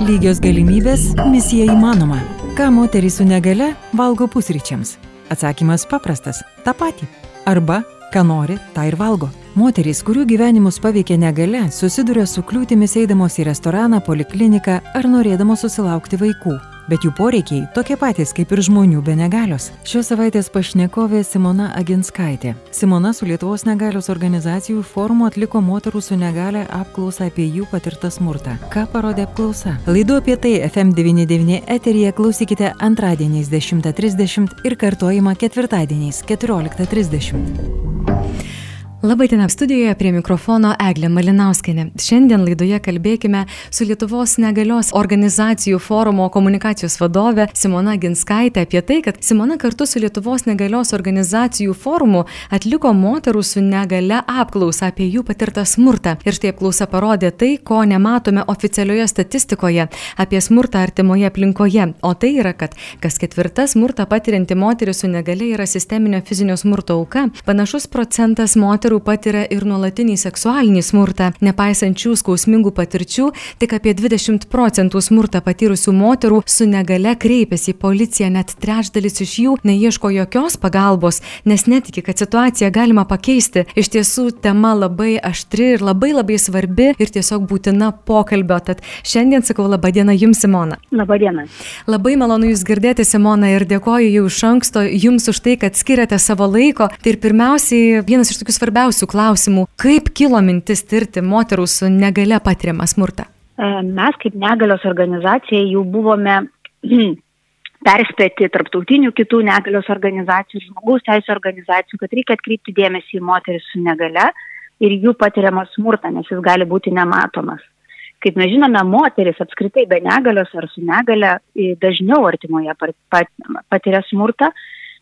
Lygios galimybės - misija įmanoma. Ką moterys su negale valgo pusryčiams? Atsakymas paprastas - tą patį. Arba, ką nori, tą ir valgo. Moterys, kurių gyvenimus paveikia negale, susiduria su kliūtimis eidamos į restoraną, polikliniką ar norėdamos susilaukti vaikų bet jų poreikiai tokie patys kaip ir žmonių be negalios. Šios savaitės pašnekovė Simona Aginskaitė. Simona su Lietuvos negalios organizacijų forumu atliko moterų su negale apklausą apie jų patirtą smurtą. Ką parodė apklausa? Laidu apie tai FM99 eteryje klausykite antradieniais 10.30 ir kartojimą ketvirtadieniais 14.30. Labadiena studijoje prie mikrofono Eglė Malinauskinė. Šiandien laidoje kalbėkime su Lietuvos negalios organizacijų forumo komunikacijos vadove Simona Ginskaitė apie tai, kad Simona kartu su Lietuvos negalios organizacijų forumu atliko moterų su negale apklausą apie jų patirtą smurtą. Ir štai apklausa parodė tai, ko nematome oficialioje statistikoje apie smurtą artimoje aplinkoje. O tai yra, kad kas ketvirta smurtą patirianti moteris su negale yra sisteminio fizinio smurto auka. Panašus procentas moterų moterų patiria ir nuolatinį seksualinį smurtą. Nepaisant šių skausmingų patirčių, tik apie 20 procentų smurtą patyrusių moterų su negale kreipiasi į policiją, net trečdalis iš jų neieško jokios pagalbos, nes netiki, kad situaciją galima pakeisti. Iš tiesų, tema labai aštri ir labai labai svarbi ir tiesiog būtina pokalbio. Tad šiandien sakau labą dieną Jums, Simona. Labą dieną. Labai malonu Jūs girdėti, Simona, ir dėkoju jau iš anksto Jums už tai, kad skiriate savo laiko. Tai ir pirmiausiai vienas iš tokių svarbiausių svarbiausių klausimų. Kaip kilo mintis tirti moterų su negale patiriamą smurtą? E, mes kaip negalios organizacija jau buvome perspėti tarptautinių kitų negalios organizacijų, žmogaus teisų organizacijų, kad reikia atkreipti dėmesį į moteris su negale ir jų patiriamą smurtą, nes jis gali būti nematomas. Kaip mes žinome, moteris apskritai be negalios ar su negale dažniau artimoje patiria smurtą,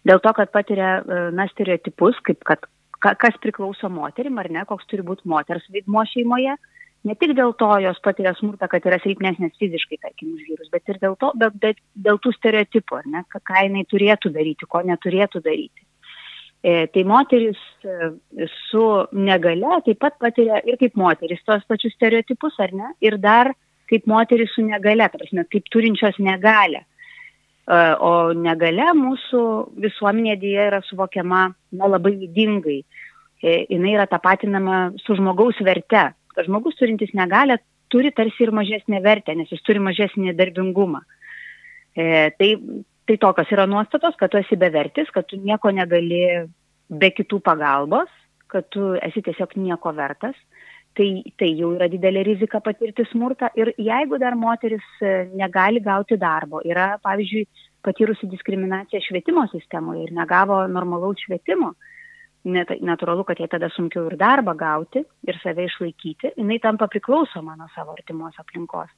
dėl to, kad patiria na, stereotipus, kaip kad ka, kas priklauso moterim ar ne, koks turi būti moters vaidmo šeimoje. Ne tik dėl to jos patiria smurtą, kad yra silpnesnės fiziškai, tarkim, už vyrus, bet ir dėl, to, bet, bet dėl tų stereotipų, ne, ką, jinai turėtų daryti, ko neturėtų daryti. E, tai moteris e, su negale taip pat patiria ir kaip moteris tos pačius stereotipus, ar ne? Ir dar kaip moteris su negale, prasme, kaip turinčios negalę. O negale mūsų visuomenėje dėja yra suvokiama na, labai įdingai. E, Jis yra tapatinama su žmogaus verte. Žmogus turintis negalę turi tarsi ir mažesnę vertę, nes jis turi mažesnį darbingumą. E, tai, tai tokios yra nuostatos, kad tu esi bevertis, kad tu nieko negali be kitų pagalbos, kad tu esi tiesiog nieko vertas tai, tai jau yra didelė rizika patirti smurtą. Ir jeigu dar moteris e, negali gauti darbo, yra, pavyzdžiui, patyrusi diskriminaciją švietimo sistemoje ir negavo normalaus švietimo, net, natūralu, kad jai tada sunkiau ir darbą gauti ir save išlaikyti, jinai tampa priklausoma nuo savo artimos aplinkos.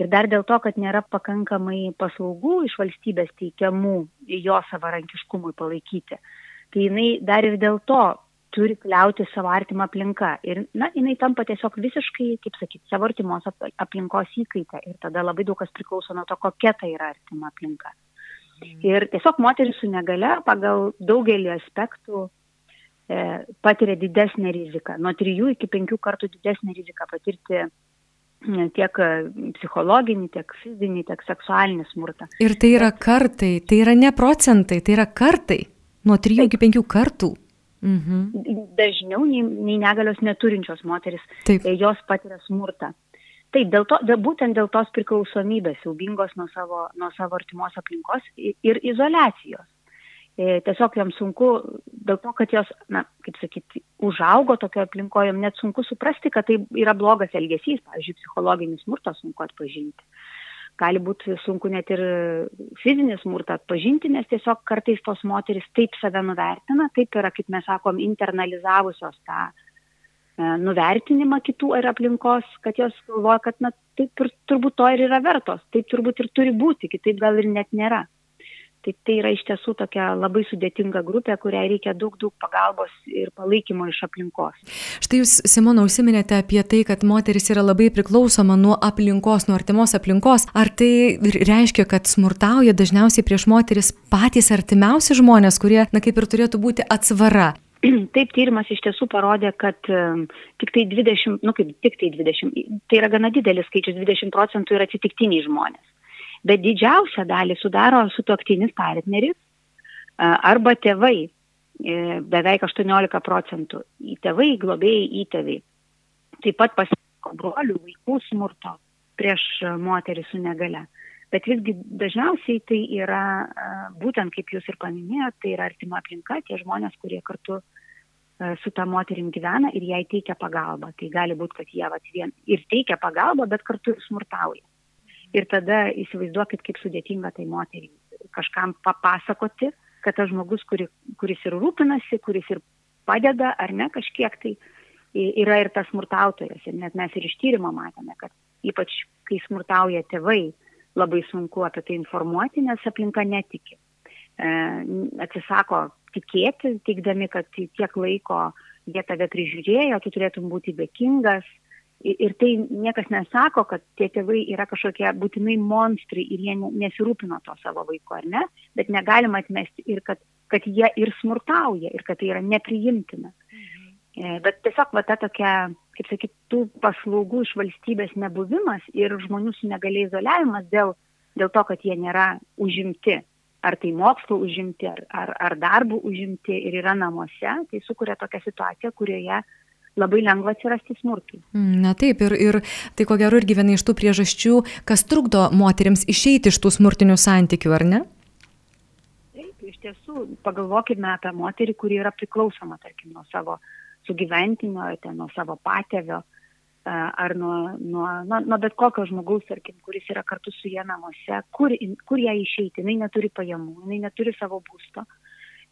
Ir dar dėl to, kad nėra pakankamai paslaugų iš valstybės teikiamų jo savarankiškumui palaikyti. Tai jinai dar ir dėl to turi kliauti savo artimą aplinką. Ir, na, jinai tampa tiesiog visiškai, kaip sakyti, savo artimos aplinkos įkaitę. Ir tada labai daug kas priklauso nuo to, kokia tai yra artima aplinka. Ir tiesiog moteris su negale pagal daugelį aspektų e, patiria didesnę riziką. Nuo 3 iki 5 kartų didesnę riziką patirti tiek psichologinį, tiek fizinį, tiek seksualinį smurtą. Ir tai yra kartai, tai yra ne procentai, tai yra kartai. Nuo 3 iki 5 kartų. Mhm. Dažniau nei, nei negalios neturinčios moteris, Taip. E, jos patiria smurtą. Taip, dėl to, dėl, būtent dėl tos priklausomybės, siaubingos nuo savo, nuo savo artimos aplinkos ir izolacijos. E, tiesiog joms sunku, dėl to, kad jos, na, kaip sakyti, užaugo tokio aplinkoje, net sunku suprasti, kad tai yra blogas elgesys, pavyzdžiui, psichologinis smurtas sunku atpažinti gali būti sunku net ir fizinį smurtą atpažinti, nes tiesiog kartais tos moteris taip save nuvertina, taip yra, kaip mes sakom, internalizavusios tą e, nuvertinimą kitų ir aplinkos, kad jos galvoja, kad na, taip ir turbūt to ir yra vertos, taip turbūt ir turi būti, kitaip gal ir net nėra. Tai tai yra iš tiesų tokia labai sudėtinga grupė, kuriai reikia daug, daug pagalbos ir palaikymo iš aplinkos. Štai jūs, Simona, užsiminėte apie tai, kad moteris yra labai priklausoma nuo aplinkos, nuo artimos aplinkos. Ar tai reiškia, kad smurtauja dažniausiai prieš moteris patys artimiausi žmonės, kurie, na kaip ir turėtų būti atsvara? taip tyrimas iš tiesų parodė, kad tik tai 20, nu kaip tik tai 20, tai yra gana didelis skaičius, 20 procentų yra atsitiktiniai žmonės. Bet didžiausią dalį sudaro sutuoktinis partneris arba tėvai, e, beveik 18 procentų. Į tėvai, globėjai, įtėviai. Taip pat pasiko brolių, vaikų smurto prieš moterį su negale. Bet visgi dažniausiai tai yra, būtent kaip jūs ir paminėjote, tai yra artima aplinka, tie žmonės, kurie kartu su tą moterim gyvena ir jai teikia pagalbą. Tai gali būti, kad jie vat, vien ir teikia pagalbą, bet kartu ir smurtauja. Ir tada įsivaizduokit, kaip sudėtinga tai moteriai kažkam papasakoti, kad tas žmogus, kuri, kuris ir rūpinasi, kuris ir padeda, ar ne kažkiek tai, yra ir tas smurtautojas. Ir net mes ir iš tyrimo matome, kad ypač kai smurtauja tėvai, labai sunku apie tai informuoti, nes aplinka netiki. E, atsisako tikėti, teikdami, kad tiek laiko jie tave prižiūrėjo, tu turėtum būti dėkingas. Ir tai niekas nesako, kad tie tėvai yra kažkokie būtinai monstrai ir jie nesirūpino to savo vaiko, ar ne? Bet negalima atmesti ir kad, kad jie ir smurtauja ir kad tai yra nepriimtina. Mhm. Bet tiesiog va ta tokia kaip sakyt, tų paslaugų iš valstybės nebuvimas ir žmonių su negaliai izoliavimas dėl, dėl to, kad jie nėra užimti, ar tai mokslo užimti, ar, ar, ar darbų užimti ir yra namuose, tai sukuria tokią situaciją, kurioje labai lengva atsirasti smurtui. Mm, na taip, ir, ir tai ko gero irgi viena iš tų priežasčių, kas trukdo moteriams išeiti iš tų smurtinių santykių, ar ne? Taip, iš tiesų, pagalvokime apie moterį, kuri yra priklausoma, tarkim, nuo savo sugyventinio, ten nuo savo patėvio ar nuo, nuo, nuo, nuo bet kokio žmogaus, tarkim, kuris yra kartu su jie namuose, kur, kur ją išeiti, jinai neturi pajamų, jinai neturi savo būsto e,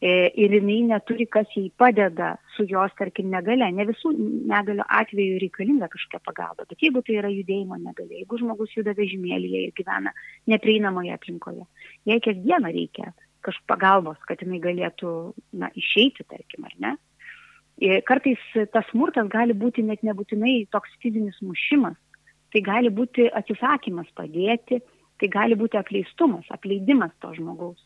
ir jinai neturi, kas jai padeda su jos, tarkim, negale. Ne visų negalio atveju reikalinga kažkokia pagalba, bet jeigu tai yra judėjimo negalė, jeigu žmogus juda vežimėlyje ir gyvena neprieinamoje aplinkoje, jai kiekvieną reikia kažkokios pagalbos, kad jinai galėtų na, išeiti, tarkim, ar ne, Kartais tas smurtas gali būti net nebūtinai toks fizinis mušimas, tai gali būti atsisakymas padėti, tai gali būti apleistumas, apleidimas to žmogaus.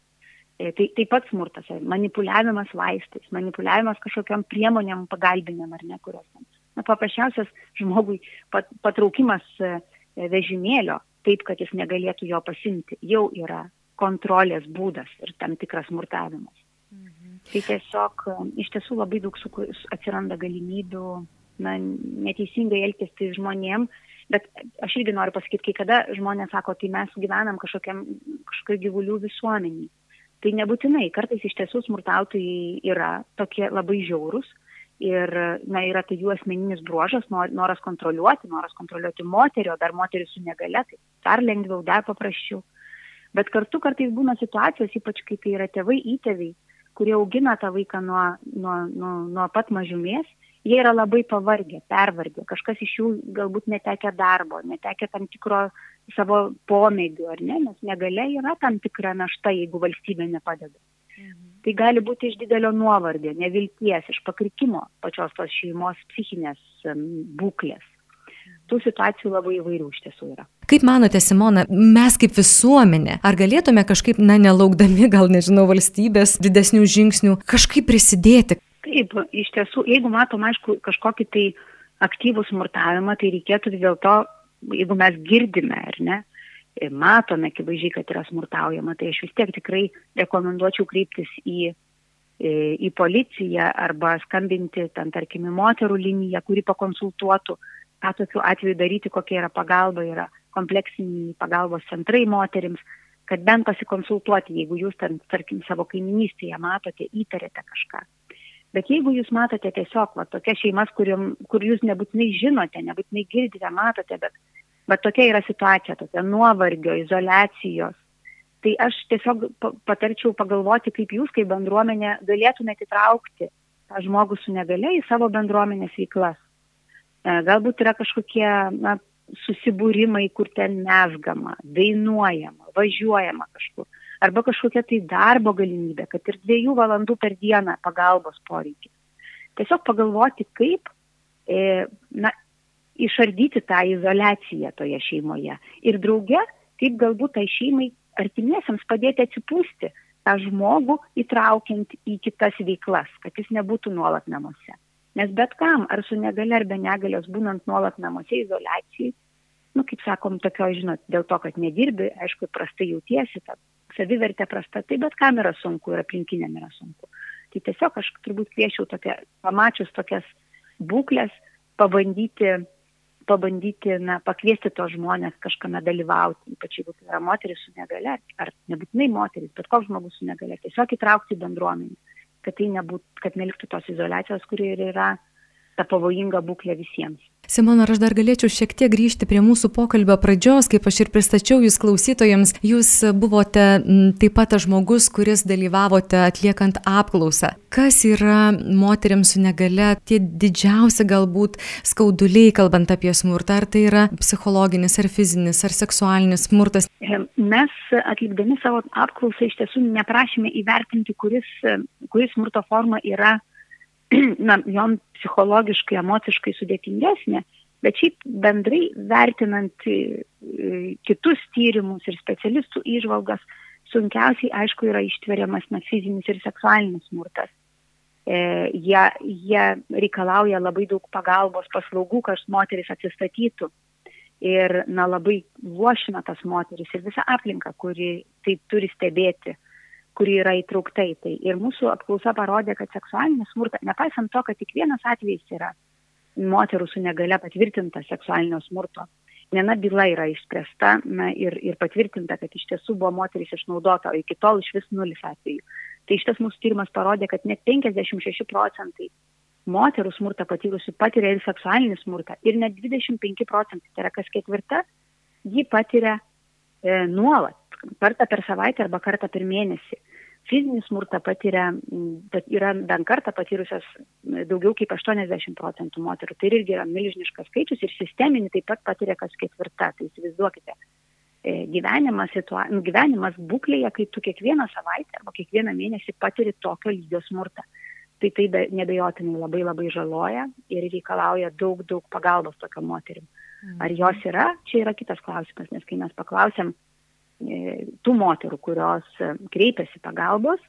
E, tai taip pat smurtas, manipuliavimas vaistais, manipuliavimas kažkokiam priemonėm pagalbiniam ar ne, kurios. Na, paprasčiausias žmogui pat, patraukimas e, vežimėlio taip, kad jis negalėtų jo pasimti, jau yra kontrolės būdas ir tam tikras smurtavimas. Tai tiesiog iš tiesų labai daug atsiranda galimybių na, neteisingai elgtis tai žmonėm, bet aš irgi noriu pasakyti, kai kada žmonės sako, tai mes gyvenam kažkokiam, kažkokio gyvulių visuomenį. Tai nebūtinai, kartais iš tiesų smurtautojai yra tokie labai žiaurūs ir na, yra tai jų asmeninis bruožas, nor, noras kontroliuoti, noras kontroliuoti moterį, o dar moterį su negale, tai dar lengviau, dar paprasčiau. Bet kartu kartais būna situacijos, ypač kai tai yra tėvai įtėviai, kurie augina tą vaiką nuo, nuo, nuo, nuo pat mažumės, jie yra labai pavargę, pervargę. Kažkas iš jų galbūt netekia darbo, netekia tam tikro savo pomėgių, ar ne, nes negale yra tam tikra našta, jeigu valstybė nepadeda. Mhm. Tai gali būti iš didelio nuovardė, nevilties, iš pakrikimo pačios tos šeimos psichinės būklės tų situacijų labai įvairių iš tiesų yra. Kaip manote, Simona, mes kaip visuomenė, ar galėtume kažkaip, na, nelaukdami, gal nežinau, valstybės didesnių žingsnių, kažkaip prisidėti? Taip, iš tiesų, jeigu matom, aišku, kažkokį tai aktyvų smurtavimą, tai reikėtų vis dėlto, jeigu mes girdime, ar ne, matome akivaizdžiai, kad yra smurtaujama, tai aš vis tiek tikrai rekomenduočiau kreiptis į į policiją arba skambinti, ten tarkim, į moterų liniją, kuri pakonsultuotų, ką tokiu atveju daryti, kokia yra pagalba, yra kompleksiniai pagalbos centrai moterims, kad bent pasikonsultuoti, jeigu jūs, ten, tarkim, savo kaiminystėje matote, įtarėte kažką. Bet jeigu jūs matote tiesiog va, tokia šeimas, kur, kur jūs nebūtinai žinote, nebūtinai girdite, matote, bet, bet tokia yra situacija, tokia nuovargio, izolacijos, tai aš tiesiog patarčiau pagalvoti, kaip jūs, kaip bendruomenė, galėtumėte įtraukti tą žmogų su negale į savo bendruomenės veiklas. E, galbūt yra kažkokie na, susibūrimai, kur ten mesgama, dainuojama, važiuojama kažkur. Arba kažkokia tai darbo galimybė, kad ir dviejų valandų per dieną pagalbos poreikis. Tiesiog pagalvoti, kaip e, na, išardyti tą izolaciją toje šeimoje. Ir drauge, kaip galbūt tai šeimai artimiesiams padėti atsipūsti, tą žmogų įtraukiant į kitas veiklas, kad jis nebūtų nuolat namuose. Nes bet kam, ar su negale, ar be negalios, būnant nuolat namuose izolacijai, nu, kaip sakom, tokio, žinot, dėl to, kad nedirbi, aišku, prastai jautiesi, ta savivertė prasta, tai bet kam yra sunku ir aplinkiniam yra sunku. Tai tiesiog aš turbūt kviečiau tokia, pamačius tokias būklės, pabandyti pabandyti na, pakviesti tos žmonės kažkame dalyvauti, ypač jeigu tai yra moteris su negale, ar nebūtinai moteris, bet koks žmogus su negale, tiesiog įtraukti bendruomenį, kad tai nebūtų, kad neliktų tos izolacijos, kuri ir yra ta pavojinga būklė visiems. Simona, aš dar galėčiau šiek tiek grįžti prie mūsų pokalbio pradžios, kaip aš ir pristačiau jūs klausytojams. Jūs buvote taip pat tas žmogus, kuris dalyvavote atliekant apklausą. Kas yra moteriams su negale tie didžiausi galbūt skauduliai, kalbant apie smurtą? Ar tai yra psichologinis, ar fizinis, ar seksualinis smurtas? Mes atlikdami savo apklausą iš tiesų neprašėme įvertinti, kuris, kuris smurto forma yra na, jom psichologiškai, emociškai sudėtingesnė, bet šiaip bendrai vertinant e, kitus tyrimus ir specialistų įžvalgas, sunkiausiai, aišku, yra ištveriamas na, fizinis ir seksualinis smurtas. E, jie, jie reikalauja labai daug pagalbos paslaugų, kad moteris atsistatytų. Ir na, labai luošina tas moteris ir visą aplinką, kuri tai turi stebėti kuri yra įtraukta į tai. Ir mūsų apklausa parodė, kad seksualinis smurtas, nepaisant to, kad tik vienas atvejis yra moterų su negale patvirtinta seksualinio smurto, viena byla yra išspręsta na, ir, ir patvirtinta, kad iš tiesų buvo moteris išnaudota, o iki tol iš vis nulis atvejų. Tai šitas mūsų tyrimas parodė, kad net 56 procentai moterų smurtą patyrusių patiria ir seksualinį smurtą ir net 25 procentai, tai yra kas ketvirta, jį patiria nuolat kartą per savaitę arba kartą per mėnesį. Fizinį smurtą patiria, yra bent kartą patyrusios daugiau kaip 80 procentų moterų. Tai irgi yra milžiniškas skaičius ir sisteminį taip pat patiria kas ketvirta. Tai įsivaizduokite, e, gyvenimas, situa... Nu, gyvenimas būklėje, kai tu kiekvieną savaitę arba kiekvieną mėnesį patiri tokio lygio smurtą. Tai tai nebejotinai labai labai žaloja ir reikalauja daug, daug pagalbos tokio moterim. Ar mhm. jos yra, čia yra kitas klausimas, nes kai mes paklausėm, E, tų moterų, kurios e, kreipiasi pagalbos,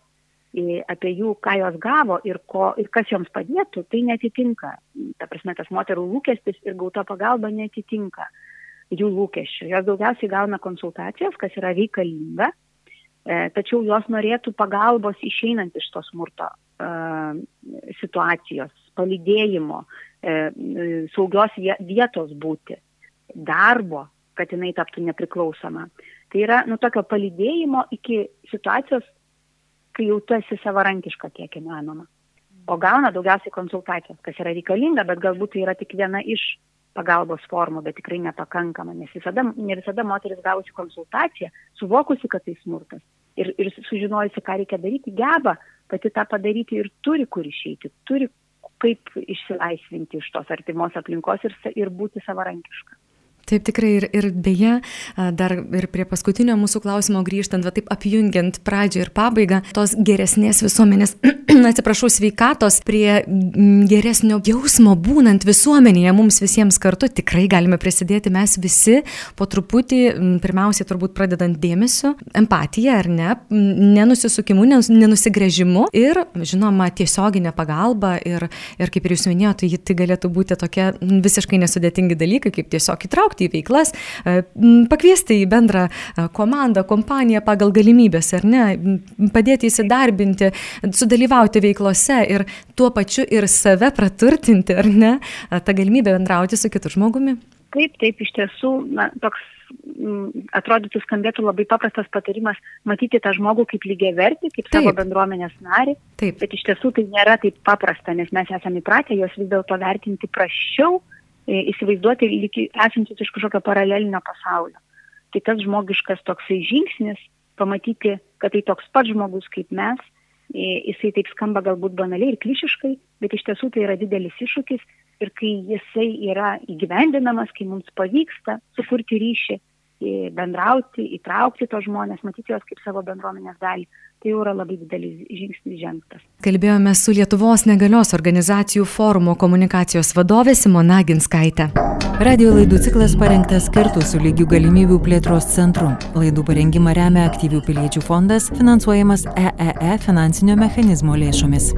apie jų, ką jos gavo ir, ko, ir kas joms padėtų, tai netitinka. Ta prasme, tas moterų lūkestis ir gauta pagalba netitinka jų lūkesčių. Jos daugiausiai gauna konsultacijas, kas yra reikalinga, e, tačiau jos norėtų pagalbos išeinant iš tos smurto situacijos, palydėjimo, saugios vietos būti, darbo, kad jinai taptų nepriklausoma. Tai yra nu tokio palydėjimo iki situacijos, kai jau tu esi savarankiška kiek įmanoma. O gauna daugiausiai konsultacijos, kas yra reikalinga, bet galbūt tai yra tik viena iš pagalbos formų, bet tikrai nepakankama, nes visada, ne visada moteris gavusi konsultaciją, suvokusi, kad tai smurtas ir, ir sužinojusi, ką reikia daryti, geba pati tą padaryti ir turi kur išeiti, turi kaip išsilaisvinti iš tos artimos aplinkos ir, ir būti savarankiška. Taip tikrai ir, ir beje, dar ir prie paskutinio mūsų klausimo grįžtant, va taip apjungiant pradžią ir pabaigą, tos geresnės visuomenės, atsiprašau, sveikatos, prie geresnio jausmo būnant visuomenėje mums visiems kartu tikrai galime prisidėti mes visi po truputį, pirmiausiai turbūt pradedant dėmesio, empatiją ar ne, nenusisukimu, nenusigrėžimu ir, žinoma, tiesioginė pagalba ir, ir kaip ir jūs minėjote, tai, tai galėtų būti tokie visiškai nesudėtingi dalykai, kaip tiesiog įtraukti įtraukti į veiklas, e, pakviesti į bendrą e, komandą, kompaniją pagal galimybės, ar ne, padėti įsidarbinti, sudalyvauti veiklose ir tuo pačiu ir save praturtinti, ar ne, e, tą galimybę bendrauti su kitu žmogumi. Taip, taip, iš tiesų, na, toks atrodytų skambėtų labai paprastas patarimas matyti tą žmogų kaip lygiai vertį, kaip taip. savo bendruomenės narį. Taip. Bet iš tiesų tai nėra taip paprasta, nes mes esame įpratę juos vis dėlto vertinti prašiau, E, įsivaizduoti lyg esančius iš kažkokio paralelinio pasaulio. Tai tas žmogiškas toksai žingsnis, pamatyti, kad tai toks pats žmogus kaip mes, e, jisai taip skamba galbūt banaliai ir klišiškai, bet iš tiesų tai yra didelis iššūkis ir kai jisai yra įgyvendinamas, kai mums pavyksta sukurti ryšį, bendrauti, įtraukti tos žmonės, matyti juos kaip savo bendruomenės dalį, tai jau yra labai didelis žingsnis žengtas. Kalbėjome su Lietuvos negalios organizacijų forumo komunikacijos vadovė Simona Ginskaitė. Radio laidų ciklas parengtas kartu su lygių galimybių plėtros centru. Laidų parengimą remia aktyvių piliečių fondas, finansuojamas EEE e finansinio mechanizmo lėšomis.